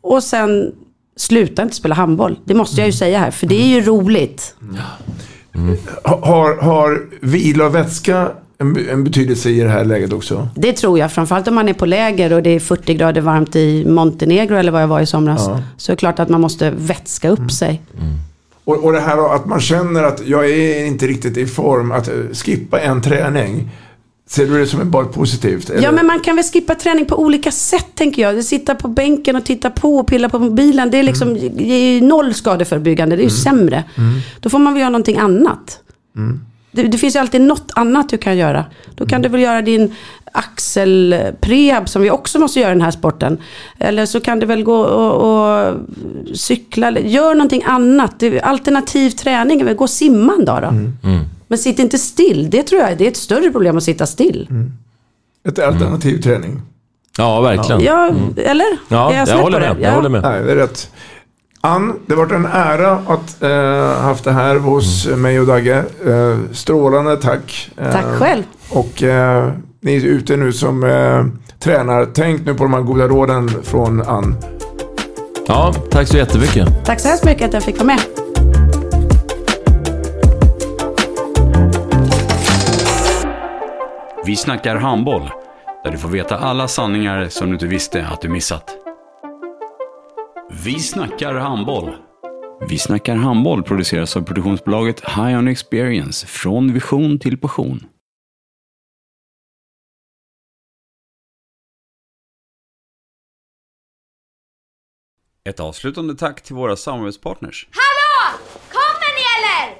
Speaker 3: Och sen sluta inte spela handboll. Det måste jag ju säga här, för det är ju roligt.
Speaker 2: Ha- Har, har vila och vätska en, en betydelse i det här läget också?
Speaker 3: Det tror jag, framförallt om man är på läger och det är 40 grader varmt i Montenegro eller vad jag var i somras.
Speaker 2: Ja.
Speaker 3: Så är det klart att man måste vätska upp sig.
Speaker 2: Och, och det här att man känner att jag är inte riktigt i form att eh, skippa en träning. Ser du det som bara positivt? eller?
Speaker 3: Ja, men man kan väl skippa träning på olika sätt tänker jag. Sitta på bänken och titta på och pilla på mobilen. Det är liksom det är noll skadeförebyggande. Det är ju sämre. Då får man väl göra någonting annat. Det, det finns ju alltid något annat du kan göra. Då kan du väl göra din axelprehab som vi också måste göra i den här sporten. Eller så kan du väl gå och, och cykla. eller- Gör någonting annat. Alternativ träning. Gå och simma en dag då. Men sitt inte still. Det tror jag det är ett större problem att sitta still.
Speaker 2: Ett alternativ träning.
Speaker 5: Ja, verkligen.
Speaker 3: Ja, eller?
Speaker 5: Ja, jag,
Speaker 3: snett
Speaker 5: håller
Speaker 3: på det?
Speaker 5: med. Jag
Speaker 3: Ja.
Speaker 5: håller med.
Speaker 2: Nej, det är rätt. Ann, det har varit en ära att eh, haft det här hos mig och Dagge. Eh, strålande tack. Eh,
Speaker 3: Tack själv.
Speaker 2: Och eh, ni är ute nu som eh, tränar. Tänk nu på de här goda råden från Ann.
Speaker 5: Ja, tack så jättemycket.
Speaker 3: Tack så hemskt mycket att jag fick vara med.
Speaker 1: Vi snackar handboll, där du får veta alla sanningar som du inte visste att du missat. Vi snackar handboll. Vi snackar handboll produceras av produktionsbolaget High On Experience, från vision till passion. Ett avslutande tack till våra samarbetspartners.
Speaker 6: Hallå! Kommer ni eller?